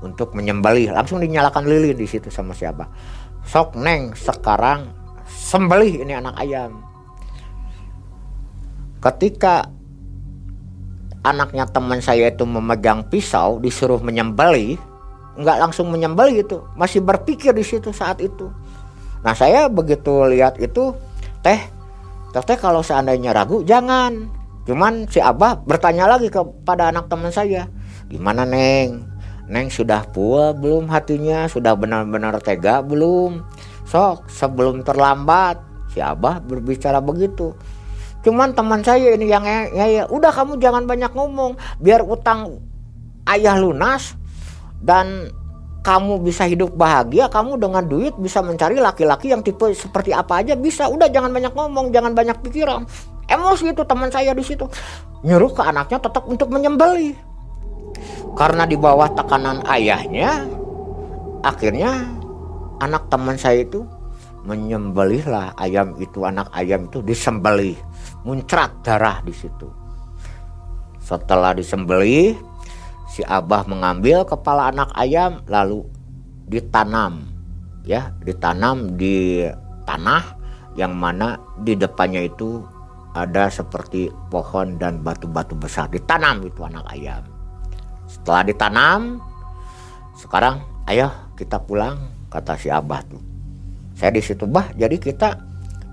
untuk menyembelih. Langsung dinyalakan lilin di situ sama si Abah. Sok neng sekarang sembelih ini anak ayam ketika anaknya teman saya itu memegang pisau disuruh menyembeli nggak langsung menyembeli itu masih berpikir di situ saat itu. Nah saya begitu lihat itu teh teh kalau seandainya ragu jangan. Cuman si abah bertanya lagi kepada anak teman saya gimana neng? Neng sudah puas belum hatinya? Sudah benar-benar tega belum? Sok sebelum terlambat si abah berbicara begitu Cuman teman saya ini yang ya, ya udah kamu jangan banyak ngomong biar utang ayah lunas dan kamu bisa hidup bahagia, kamu dengan duit bisa mencari laki-laki yang tipe seperti apa aja bisa. Udah jangan banyak ngomong, jangan banyak pikiran. Emosi itu teman saya di situ. Nyuruh ke anaknya tetap untuk menyembeli. Karena di bawah tekanan ayahnya, akhirnya anak teman saya itu menyembelihlah ayam itu anak ayam itu disembelih muncrat darah di situ. Setelah disembelih si abah mengambil kepala anak ayam lalu ditanam ya ditanam di tanah yang mana di depannya itu ada seperti pohon dan batu-batu besar. Ditanam itu anak ayam. Setelah ditanam sekarang ayo kita pulang kata si abah tuh. Saya di situ bah. Jadi kita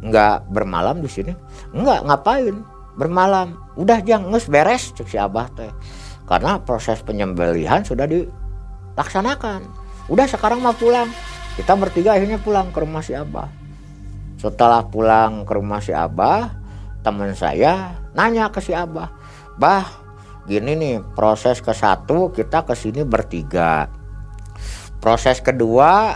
nggak bermalam di sini nggak ngapain? Bermalam. Udah jangan nges beres. Cek si abah teh. Karena proses penyembelihan sudah dilaksanakan. Udah sekarang mau pulang. Kita bertiga akhirnya pulang ke rumah si abah. Setelah pulang ke rumah si abah teman saya nanya ke si abah bah gini nih proses ke satu kita ke sini bertiga. Proses kedua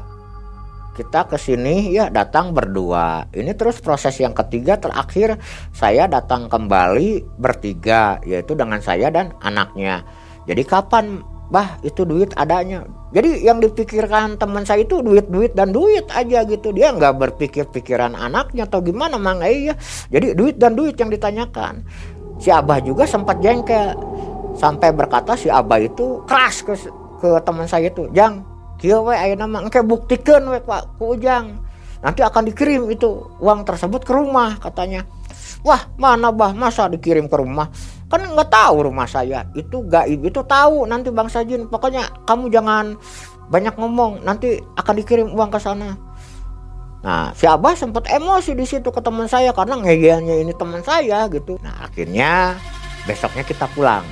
kita ke sini ya datang berdua. Ini terus proses yang ketiga terakhir saya datang kembali bertiga yaitu dengan saya dan anaknya. Jadi kapan bah itu duit adanya. Jadi yang dipikirkan teman saya itu duit-duit dan duit aja gitu. Dia nggak berpikir pikiran anaknya atau gimana mang iya. Jadi duit dan duit yang ditanyakan. Si Abah juga sempat jengkel sampai berkata si Abah itu keras ke ke teman saya itu, "Jang, Kia we ayo nama engke buktikan we Pak ku Ujang. Nanti akan dikirim itu uang tersebut ke rumah katanya. Wah mana bah masa dikirim ke rumah? Kan nggak tahu rumah saya. Itu gaib itu tahu nanti Bang Sajin. Pokoknya kamu jangan banyak ngomong. Nanti akan dikirim uang ke sana. Nah, si Abah sempat emosi di situ ke teman saya karena ngeyelnya ini teman saya gitu. Nah, akhirnya besoknya kita pulang.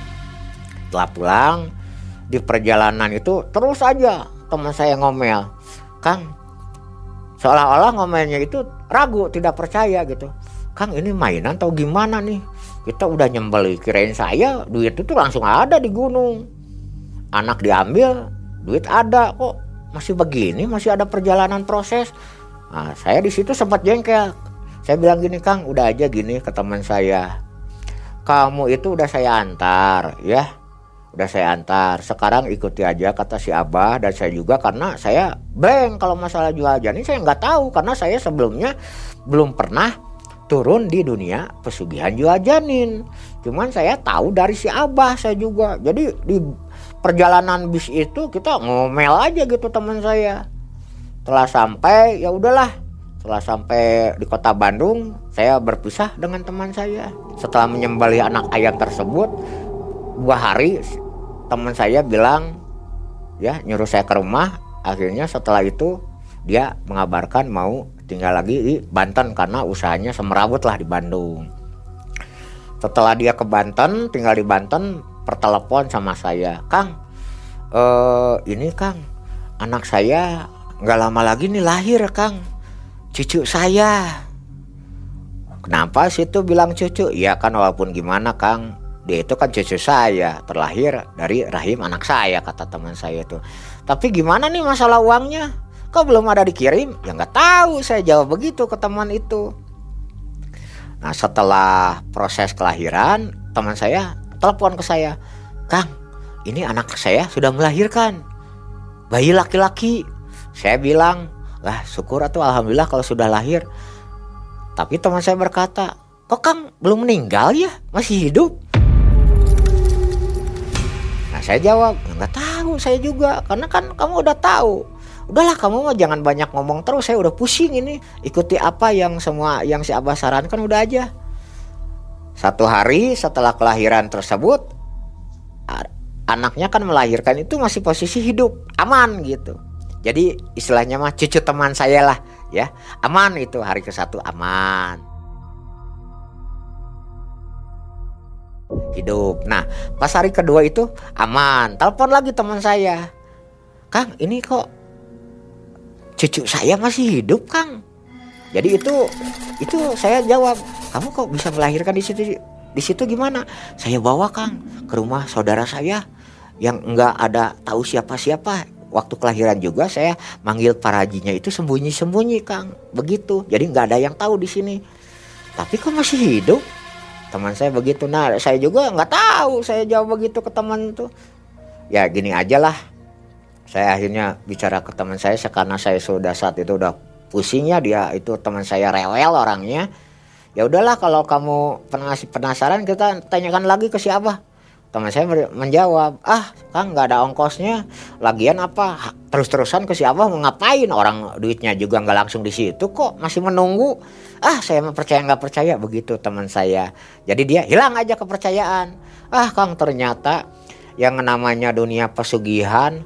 Setelah pulang di perjalanan itu terus aja teman saya ngomel Kang seolah-olah ngomelnya itu ragu tidak percaya gitu. Kang ini mainan atau gimana nih? Kita udah nyembeli kirain saya duit itu langsung ada di gunung. Anak diambil duit ada kok. Masih begini masih ada perjalanan proses. Nah, saya di situ sempat jengkel. Saya bilang gini Kang udah aja gini ke teman saya. Kamu itu udah saya antar ya udah saya antar. Sekarang ikuti aja kata si abah. Dan saya juga karena saya blank kalau masalah jual janin saya nggak tahu karena saya sebelumnya belum pernah turun di dunia pesugihan jual janin. Cuman saya tahu dari si abah saya juga. Jadi di perjalanan bis itu kita ngomel aja gitu teman saya. Setelah sampai ya udahlah. Setelah sampai di kota Bandung saya berpisah dengan teman saya. Setelah menyembelih anak ayam tersebut dua hari teman saya bilang ya nyuruh saya ke rumah. Akhirnya setelah itu dia mengabarkan mau tinggal lagi di Banten karena usahanya semerawut lah di Bandung. Setelah dia ke Banten tinggal di Banten pertelepon sama saya Kang eh, ini Kang anak saya nggak lama lagi nih lahir Kang cucu saya. Kenapa sih tuh bilang cucu? Ya kan walaupun gimana Kang dia itu kan cucu saya terlahir dari rahim anak saya kata teman saya itu. Tapi gimana nih masalah uangnya? Kok belum ada dikirim? Ya nggak tahu saya jawab begitu ke teman itu. Nah setelah proses kelahiran teman saya telepon ke saya kang ini anak saya sudah melahirkan. Bayi laki-laki. Saya bilang lah syukur atau alhamdulillah kalau sudah lahir. Tapi teman saya berkata kok kang belum meninggal ya? Masih hidup saya jawab nggak tahu saya juga. Karena kan kamu udah tahu. Udahlah kamu mah jangan banyak ngomong terus saya udah pusing ini. Ikuti apa yang semua yang si abah sarankan udah aja. Satu hari setelah kelahiran tersebut anaknya kan melahirkan itu masih posisi hidup aman gitu. Jadi istilahnya mah cucu teman saya lah ya. Aman itu hari ke satu aman hidup. Nah, pas hari kedua itu aman. Telepon lagi teman saya. Kang, ini kok cucu saya masih hidup, Kang. Jadi itu itu saya jawab, kamu kok bisa melahirkan di situ di situ gimana? Saya bawa Kang ke rumah saudara saya yang enggak ada tahu siapa-siapa waktu kelahiran juga saya manggil parajinya itu sembunyi-sembunyi Kang begitu jadi nggak ada yang tahu di sini tapi kok masih hidup teman saya begitu. Nah saya juga nggak tahu saya jawab begitu ke teman tuh ya gini aja lah. Saya akhirnya bicara ke teman saya karena saya sudah saat itu udah pusingnya dia itu teman saya rewel orangnya. Ya udahlah kalau kamu penasaran kita tanyakan lagi ke siapa teman saya menjawab ah kang nggak ada ongkosnya. Lagian apa? Terus-terusan ke siapa mau ngapain? Orang duitnya juga nggak langsung di situ kok masih menunggu. Ah saya percaya nggak percaya begitu teman saya. Jadi dia hilang aja kepercayaan. Ah kang ternyata yang namanya dunia pesugihan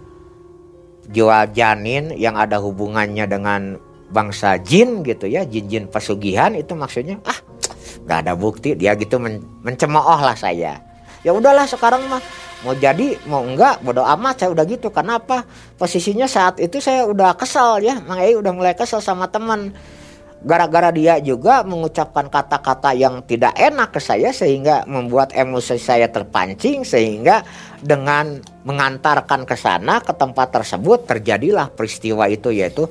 jual janin yang ada hubungannya dengan bangsa jin gitu ya jin-jin pesugihan itu maksudnya ah nggak ada bukti. Dia gitu men mencemooh lah saya ya udahlah sekarang mah mau jadi mau enggak bodoh amat saya udah gitu. Kenapa posisinya saat itu saya udah kesel ya. Mang Ei udah mulai kesel sama teman. Gara-gara dia juga mengucapkan kata-kata yang tidak enak ke saya sehingga membuat emosi saya terpancing sehingga dengan mengantarkan ke sana ke tempat tersebut terjadilah peristiwa itu yaitu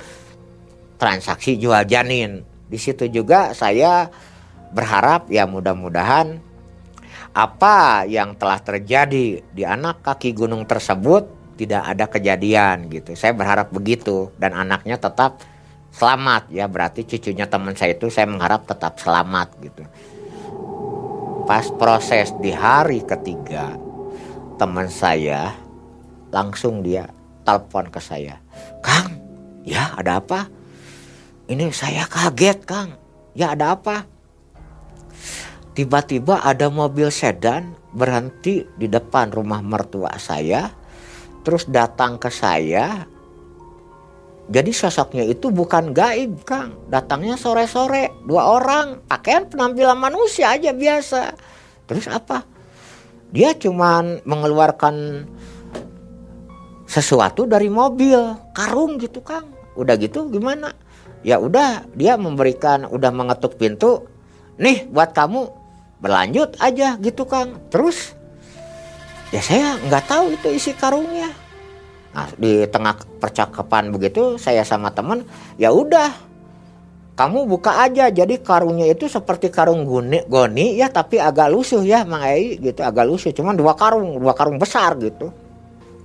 transaksi jual janin. Di situ juga saya berharap ya mudah-mudahan apa yang telah terjadi di anak kaki gunung tersebut tidak ada kejadian gitu. Saya berharap begitu dan anaknya tetap selamat ya berarti cucunya teman saya itu saya mengharap tetap selamat gitu. Pas proses di hari ketiga teman saya langsung dia telepon ke saya, Kang, ya ada apa? Ini saya kaget Kang, ya ada apa? Tiba-tiba ada mobil sedan berhenti di depan rumah mertua saya terus datang ke saya. Jadi sosoknya itu bukan gaib Kang. Datangnya sore-sore dua orang pakaian penampilan manusia aja biasa. Terus apa? Dia cuman mengeluarkan sesuatu dari mobil karung gitu Kang. Udah gitu gimana? Ya udah dia memberikan udah mengetuk pintu. Nih buat kamu berlanjut aja gitu Kang. Terus? Ya saya nggak tahu itu isi karungnya. Nah di tengah percakapan begitu saya sama teman ya udah kamu buka aja. Jadi karungnya itu seperti karung guni, goni ya tapi agak lusuh ya Mang Ei gitu agak lusuh. Cuman dua karung dua karung besar gitu.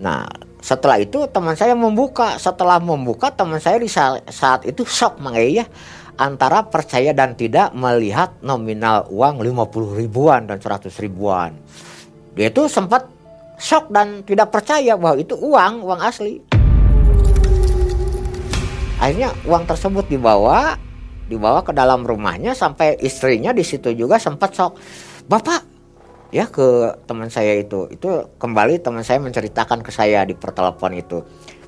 Nah setelah itu teman saya membuka. Setelah membuka teman saya di saat itu shock Mang Ei ya antara percaya dan tidak melihat nominal uang 50 ribuan dan 100 ribuan. Dia itu sempat shock dan tidak percaya bahwa itu uang, uang asli. Akhirnya uang tersebut dibawa, dibawa ke dalam rumahnya sampai istrinya di situ juga sempat shock. Bapak, ya ke teman saya itu, itu kembali teman saya menceritakan ke saya di pertelepon itu.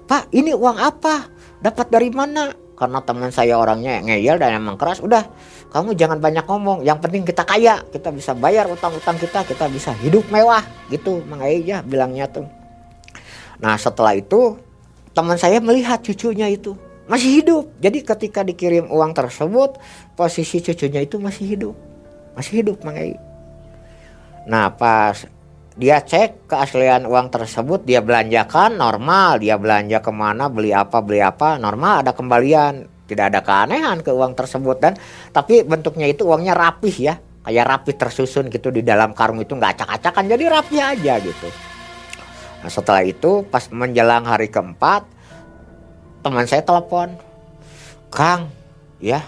Pak, ini uang apa? Dapat dari mana? Karena teman saya orangnya ngeyel dan emang keras udah kamu jangan banyak ngomong yang penting kita kaya kita bisa bayar utang-utang kita kita bisa hidup mewah gitu. Mang ya bilangnya tuh. Nah setelah itu teman saya melihat cucunya itu masih hidup. Jadi ketika dikirim uang tersebut posisi cucunya itu masih hidup masih hidup Mang nah pas dia cek keaslian uang tersebut dia belanjakan normal dia belanja ke mana beli apa beli apa normal ada kembalian. Tidak ada keanehan ke uang tersebut. Dan tapi bentuknya itu uangnya rapih ya. Kayak rapi tersusun gitu di dalam karung itu nggak acak-acakan jadi rapi aja gitu. Nah setelah itu pas menjelang hari keempat teman saya telepon Kang ya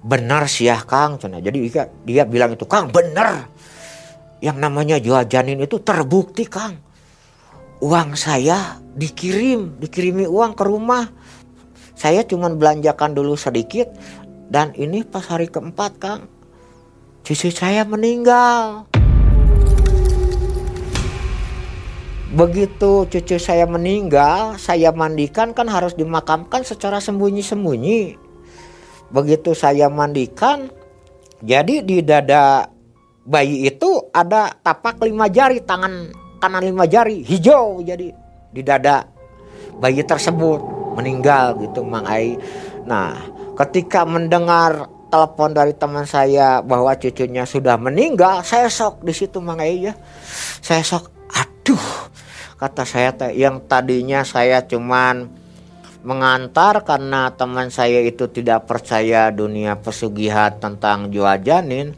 benar sih ya Kang. Jadi dia, dia bilang itu Kang benar yang namanya jual janin itu terbukti Kang. Uang saya dikirim, dikirimi uang ke rumah. Saya cuma belanjakan dulu sedikit dan ini pas hari keempat Kang. Cucu saya meninggal. Begitu cucu saya meninggal, saya mandikan kan harus dimakamkan secara sembunyi-sembunyi. Begitu saya mandikan, jadi di dada bayi ada tapak lima jari tangan kanan lima jari hijau jadi di dada bayi tersebut meninggal gitu Mang Ai. Nah, ketika mendengar telepon dari teman saya bahwa cucunya sudah meninggal, saya sok di situ Mang Ai ya. Saya sok, aduh, kata saya yang tadinya saya cuman mengantar karena teman saya itu tidak percaya dunia pesugihan tentang jual janin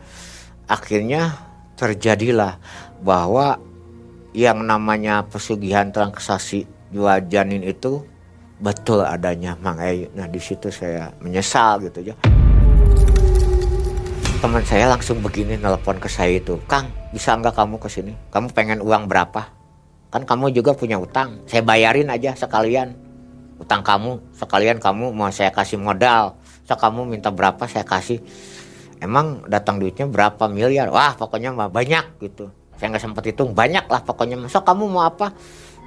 akhirnya terjadilah bahwa yang namanya pesugihan transaksi jual janin itu betul adanya Mang Ayu. Nah di situ saya menyesal gitu ya. Teman saya langsung begini nelpon ke saya itu, Kang bisa nggak kamu ke sini? Kamu pengen uang berapa? Kan kamu juga punya utang. Saya bayarin aja sekalian utang kamu. Sekalian kamu mau saya kasih modal. So kamu minta berapa saya kasih. Emang datang duitnya berapa miliar? Wah pokoknya mah banyak gitu. Saya nggak sempat hitung banyak lah pokoknya. So kamu mau apa?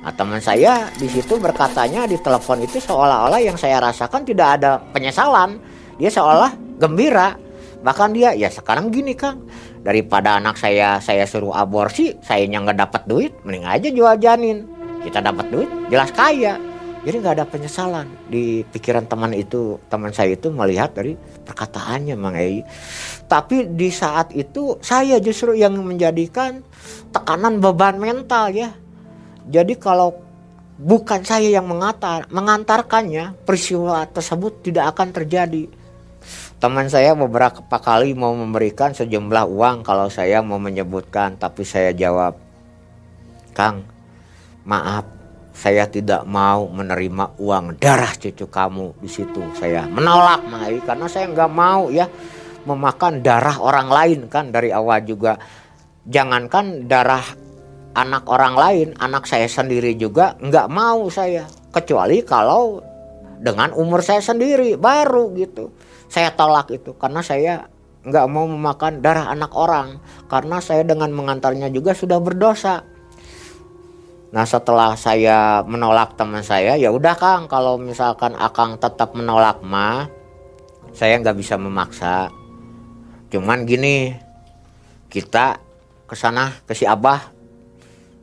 Nah, teman saya di situ berkatanya di telepon itu seolah-olah yang saya rasakan tidak ada penyesalan. Dia seolah gembira. Bahkan dia ya sekarang gini Kang, daripada anak saya saya suruh aborsi, sayanya nggak dapat duit, mending aja jual janin. Kita dapat duit, jelas kaya. Jadi nggak ada penyesalan di pikiran teman itu, teman saya itu melihat dari perkataannya Mang Ei. Tapi di saat itu saya justru yang menjadikan tekanan beban mental ya jadi kalau bukan saya yang mengantar, mengantarkannya, peristiwa tersebut tidak akan terjadi. Teman saya beberapa kali mau memberikan sejumlah uang kalau saya mau menyebutkan, tapi saya jawab, Kang, maaf, saya tidak mau menerima uang darah cucu kamu di situ. Saya menolak Mai karena saya nggak mau ya memakan darah orang lain kan dari awal juga. Jangankan darah anak orang lain, anak saya sendiri juga nggak mau saya. Kecuali kalau dengan umur saya sendiri baru gitu. Saya tolak itu karena saya nggak mau memakan darah anak orang karena saya dengan mengantarnya juga sudah berdosa. Nah setelah saya menolak teman saya ya udah Kang kalau misalkan Akang tetap menolak mah saya nggak bisa memaksa. Cuman gini kita ke sana ke si Abah.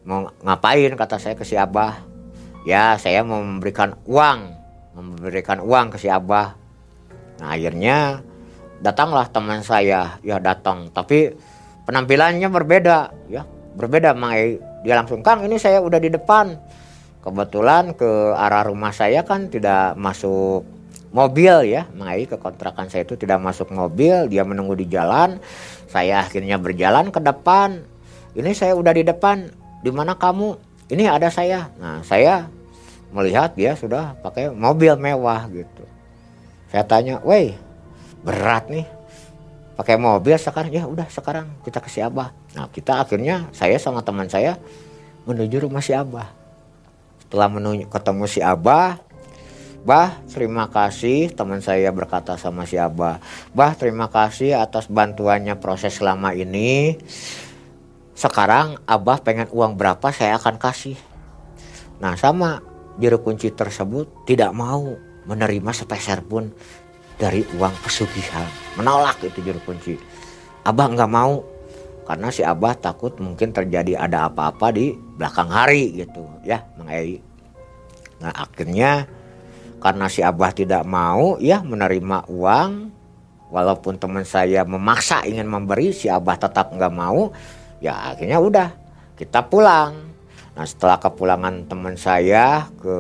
Mau ngapain kata saya ke si abah. Ya saya mau memberikan uang memberikan uang ke si abah. Nah akhirnya datanglah teman saya ya datang. Tapi penampilannya berbeda ya berbeda Mai dia langsung Kang ini saya udah di depan. Kebetulan ke arah rumah saya kan tidak masuk mobil ya. Mai ke kontrakan saya itu tidak masuk mobil dia menunggu di jalan. Saya akhirnya berjalan ke depan. Ini saya udah di depan di mana kamu? Ini ada saya. Nah saya melihat dia sudah pakai mobil mewah gitu. Saya tanya weh berat nih pakai mobil sekarang ya udah sekarang kita ke si abah nah kita akhirnya saya sama teman saya menuju rumah si abah setelah menuju ketemu si abah Bah, terima kasih teman saya berkata sama si Abah. Bah, terima kasih atas bantuannya proses selama ini. Sekarang Abah pengen uang berapa saya akan kasih. Nah sama juru kunci tersebut tidak mau menerima sepeser pun dari uang pesugihan. Menolak itu juru kunci. Abah nggak mau karena si Abah takut mungkin terjadi ada apa-apa di belakang hari gitu ya mengai. Nah akhirnya karena si Abah tidak mau ya menerima uang walaupun teman saya memaksa ingin memberi si Abah tetap nggak mau ya akhirnya udah kita pulang nah setelah kepulangan teman saya ke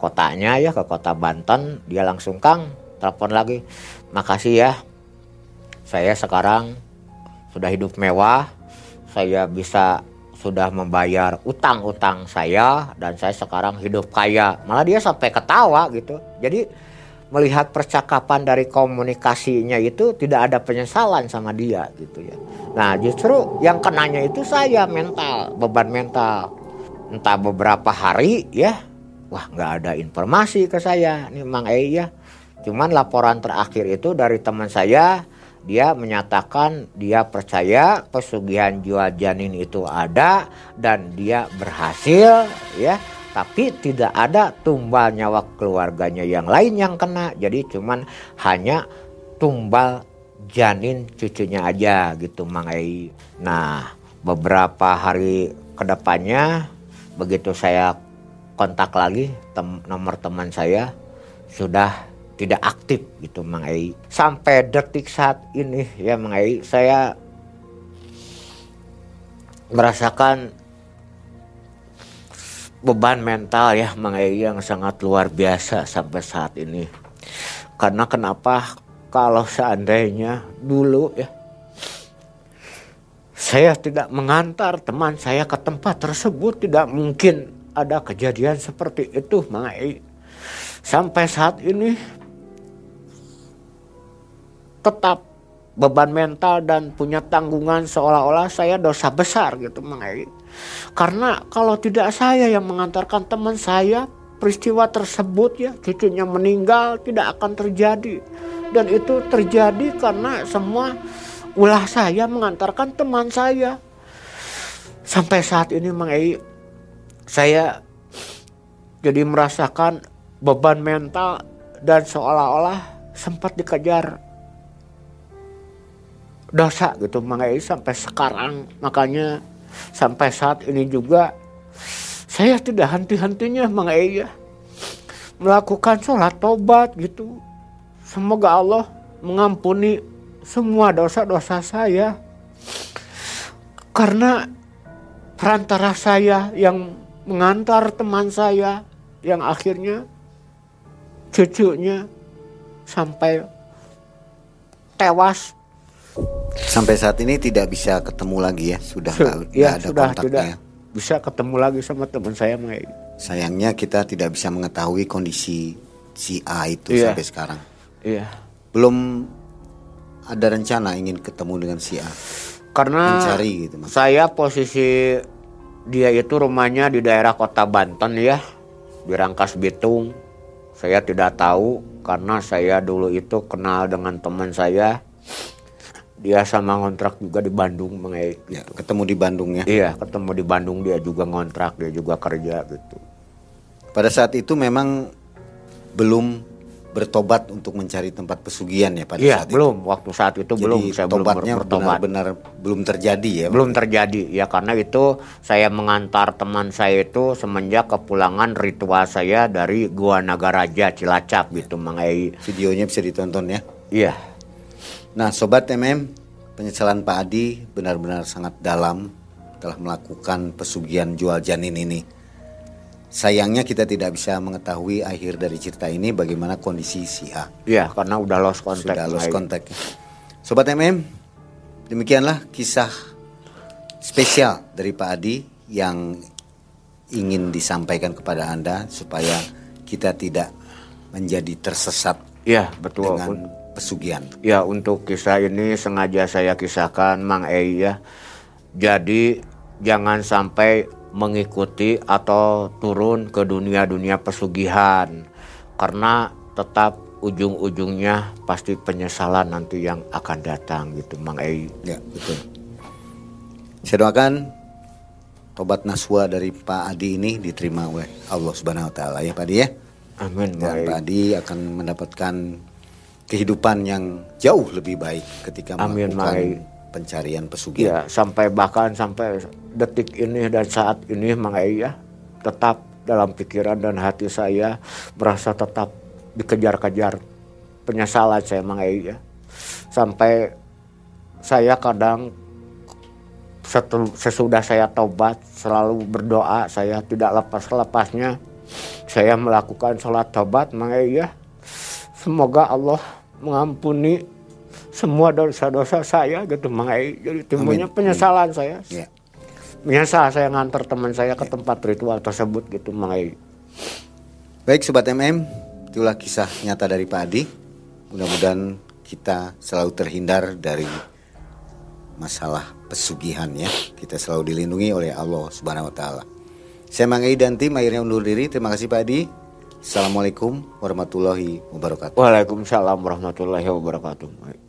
kotanya ya ke kota Banten. Dia langsung Kang telepon lagi. Makasih ya. Saya sekarang sudah hidup mewah. Saya bisa sudah membayar utang-utang saya dan saya sekarang hidup kaya. Malah dia sampai ketawa gitu. Jadi melihat percakapan dari komunikasinya itu tidak ada penyesalan sama dia gitu ya. Nah justru yang kenanya itu saya mental, beban mental. Entah beberapa hari ya, wah nggak ada informasi ke saya nih Mang E ya. Cuman laporan terakhir itu dari teman saya, dia menyatakan dia percaya pesugihan jual janin itu ada dan dia berhasil ya tapi tidak ada tumbal nyawa keluarganya yang lain yang kena jadi cuman hanya tumbal janin cucunya aja gitu Mang Ei. Nah beberapa hari ke depannya begitu saya kontak lagi tem nomor teman saya sudah tidak aktif gitu Mang Ei. Sampai detik saat ini ya Mang Ei saya merasakan beban mental ya Mang Ei yang sangat luar biasa sampai saat ini. Karena kenapa kalau seandainya dulu ya saya tidak mengantar teman saya ke tempat tersebut tidak mungkin ada kejadian seperti itu Mang. Sampai saat ini tetap beban mental dan punya tanggungan seolah-olah saya dosa besar gitu Mang. Karena kalau tidak saya yang mengantarkan teman saya, peristiwa tersebut ya cucunya meninggal tidak akan terjadi. Dan itu terjadi karena semua ulah saya mengantarkan teman saya. Sampai saat ini Mang Ei, saya jadi merasakan beban mental dan seolah-olah sempat dikejar dosa gitu Ei sampai sekarang. Makanya sampai saat ini juga saya tidak henti-hentinya Mang ya melakukan sholat tobat gitu. Semoga Allah mengampuni semua dosa-dosa saya. Karena perantara saya yang mengantar teman saya yang akhirnya cucunya sampai tewas Sampai saat ini tidak bisa ketemu lagi ya, sudah Su gak, ya, ada sudah kontaknya. tidak bisa ketemu lagi sama teman saya Mai. Sayangnya kita tidak bisa mengetahui kondisi si A itu Iya. sampai sekarang. Iya. Belum ada rencana ingin ketemu dengan si A. Karena Mencari gitu, Mas. saya posisi dia itu rumahnya di daerah kota Banten ya, di Rangkas Bitung. Saya tidak tahu karena saya dulu itu kenal dengan teman saya. Dia sama ngontrak juga di Bandung, Mang Ei. Ya, ketemu di Bandung ya. Iya, ketemu di Bandung dia juga ngontrak, dia juga kerja gitu. Pada saat itu memang belum bertobat untuk mencari tempat pesugihan ya pada Iya, saat itu. belum. Waktu saat itu Jadi belum saya belum tobatnya bertobat. benar-benar belum terjadi ya. belum terjadi ya karena itu saya mengantar teman saya itu semenjak kepulangan ritual saya dari Gua Nagaraja Cilacap gitu Mang Ei. Videonya bisa ditonton ya. Iya. Nah, sobat MM, penyesalan Pak Adi benar-benar sangat dalam telah melakukan pesugihan jual janin ini. Sayangnya kita tidak bisa mengetahui akhir dari cerita ini bagaimana kondisi si A. Iya, karena udah lost contact. Sudah lost contact. Sobat MM, demikianlah kisah spesial dari Pak Adi yang ingin disampaikan kepada Anda supaya kita tidak menjadi tersesat Iya, betul. dengan pesugihan. Ya, untuk kisah ini sengaja saya kisahkan Mang Ei ya. Jadi jangan sampai mengikuti atau turun ke dunia-dunia pesugihan karena tetap ujung-ujungnya pasti penyesalan nanti yang akan datang gitu Mang Ei. Ya, betul. Saya doakan tobat naswa dari Pak Adi ini diterima oleh Allah Subhanahu wa taala ya Pak Adi ya. Amin Dan. Pak Adi akan mendapatkan kehidupan yang jauh lebih baik ketika Amin, melakukan. Pencarian pesugihan. Ya, sampai bahkan sampai detik ini dan saat ini Mang ya tetap dalam pikiran dan hati saya merasa tetap dikejar-kejar penyesalan saya Mang ya. Sampai saya kadang sesudah saya tobat selalu berdoa saya tidak lepas-lepasnya saya melakukan sholat tobat Mang ya. Semoga Allah mengampuni semua dosa-dosa saya gitu Mang Ei. Jadi timbulnya Amin. penyesalan saya. Ya. Menyesal saya ngantar teman saya ke tempat ritual tersebut gitu Mang Ei. Baik sobat MM, itulah kisah nyata dari Pak Adi. Mudah-mudahan kita selalu terhindar dari masalah pesugihan ya. Kita selalu dilindungi oleh Allah Subhanahu wa taala. Saya Mang Ei dan tim akhirnya undur diri. Terima kasih Pak Adi. Assalamualaikum warahmatullahi wabarakatuh. Waalaikumsalam warahmatullahi wabarakatuh.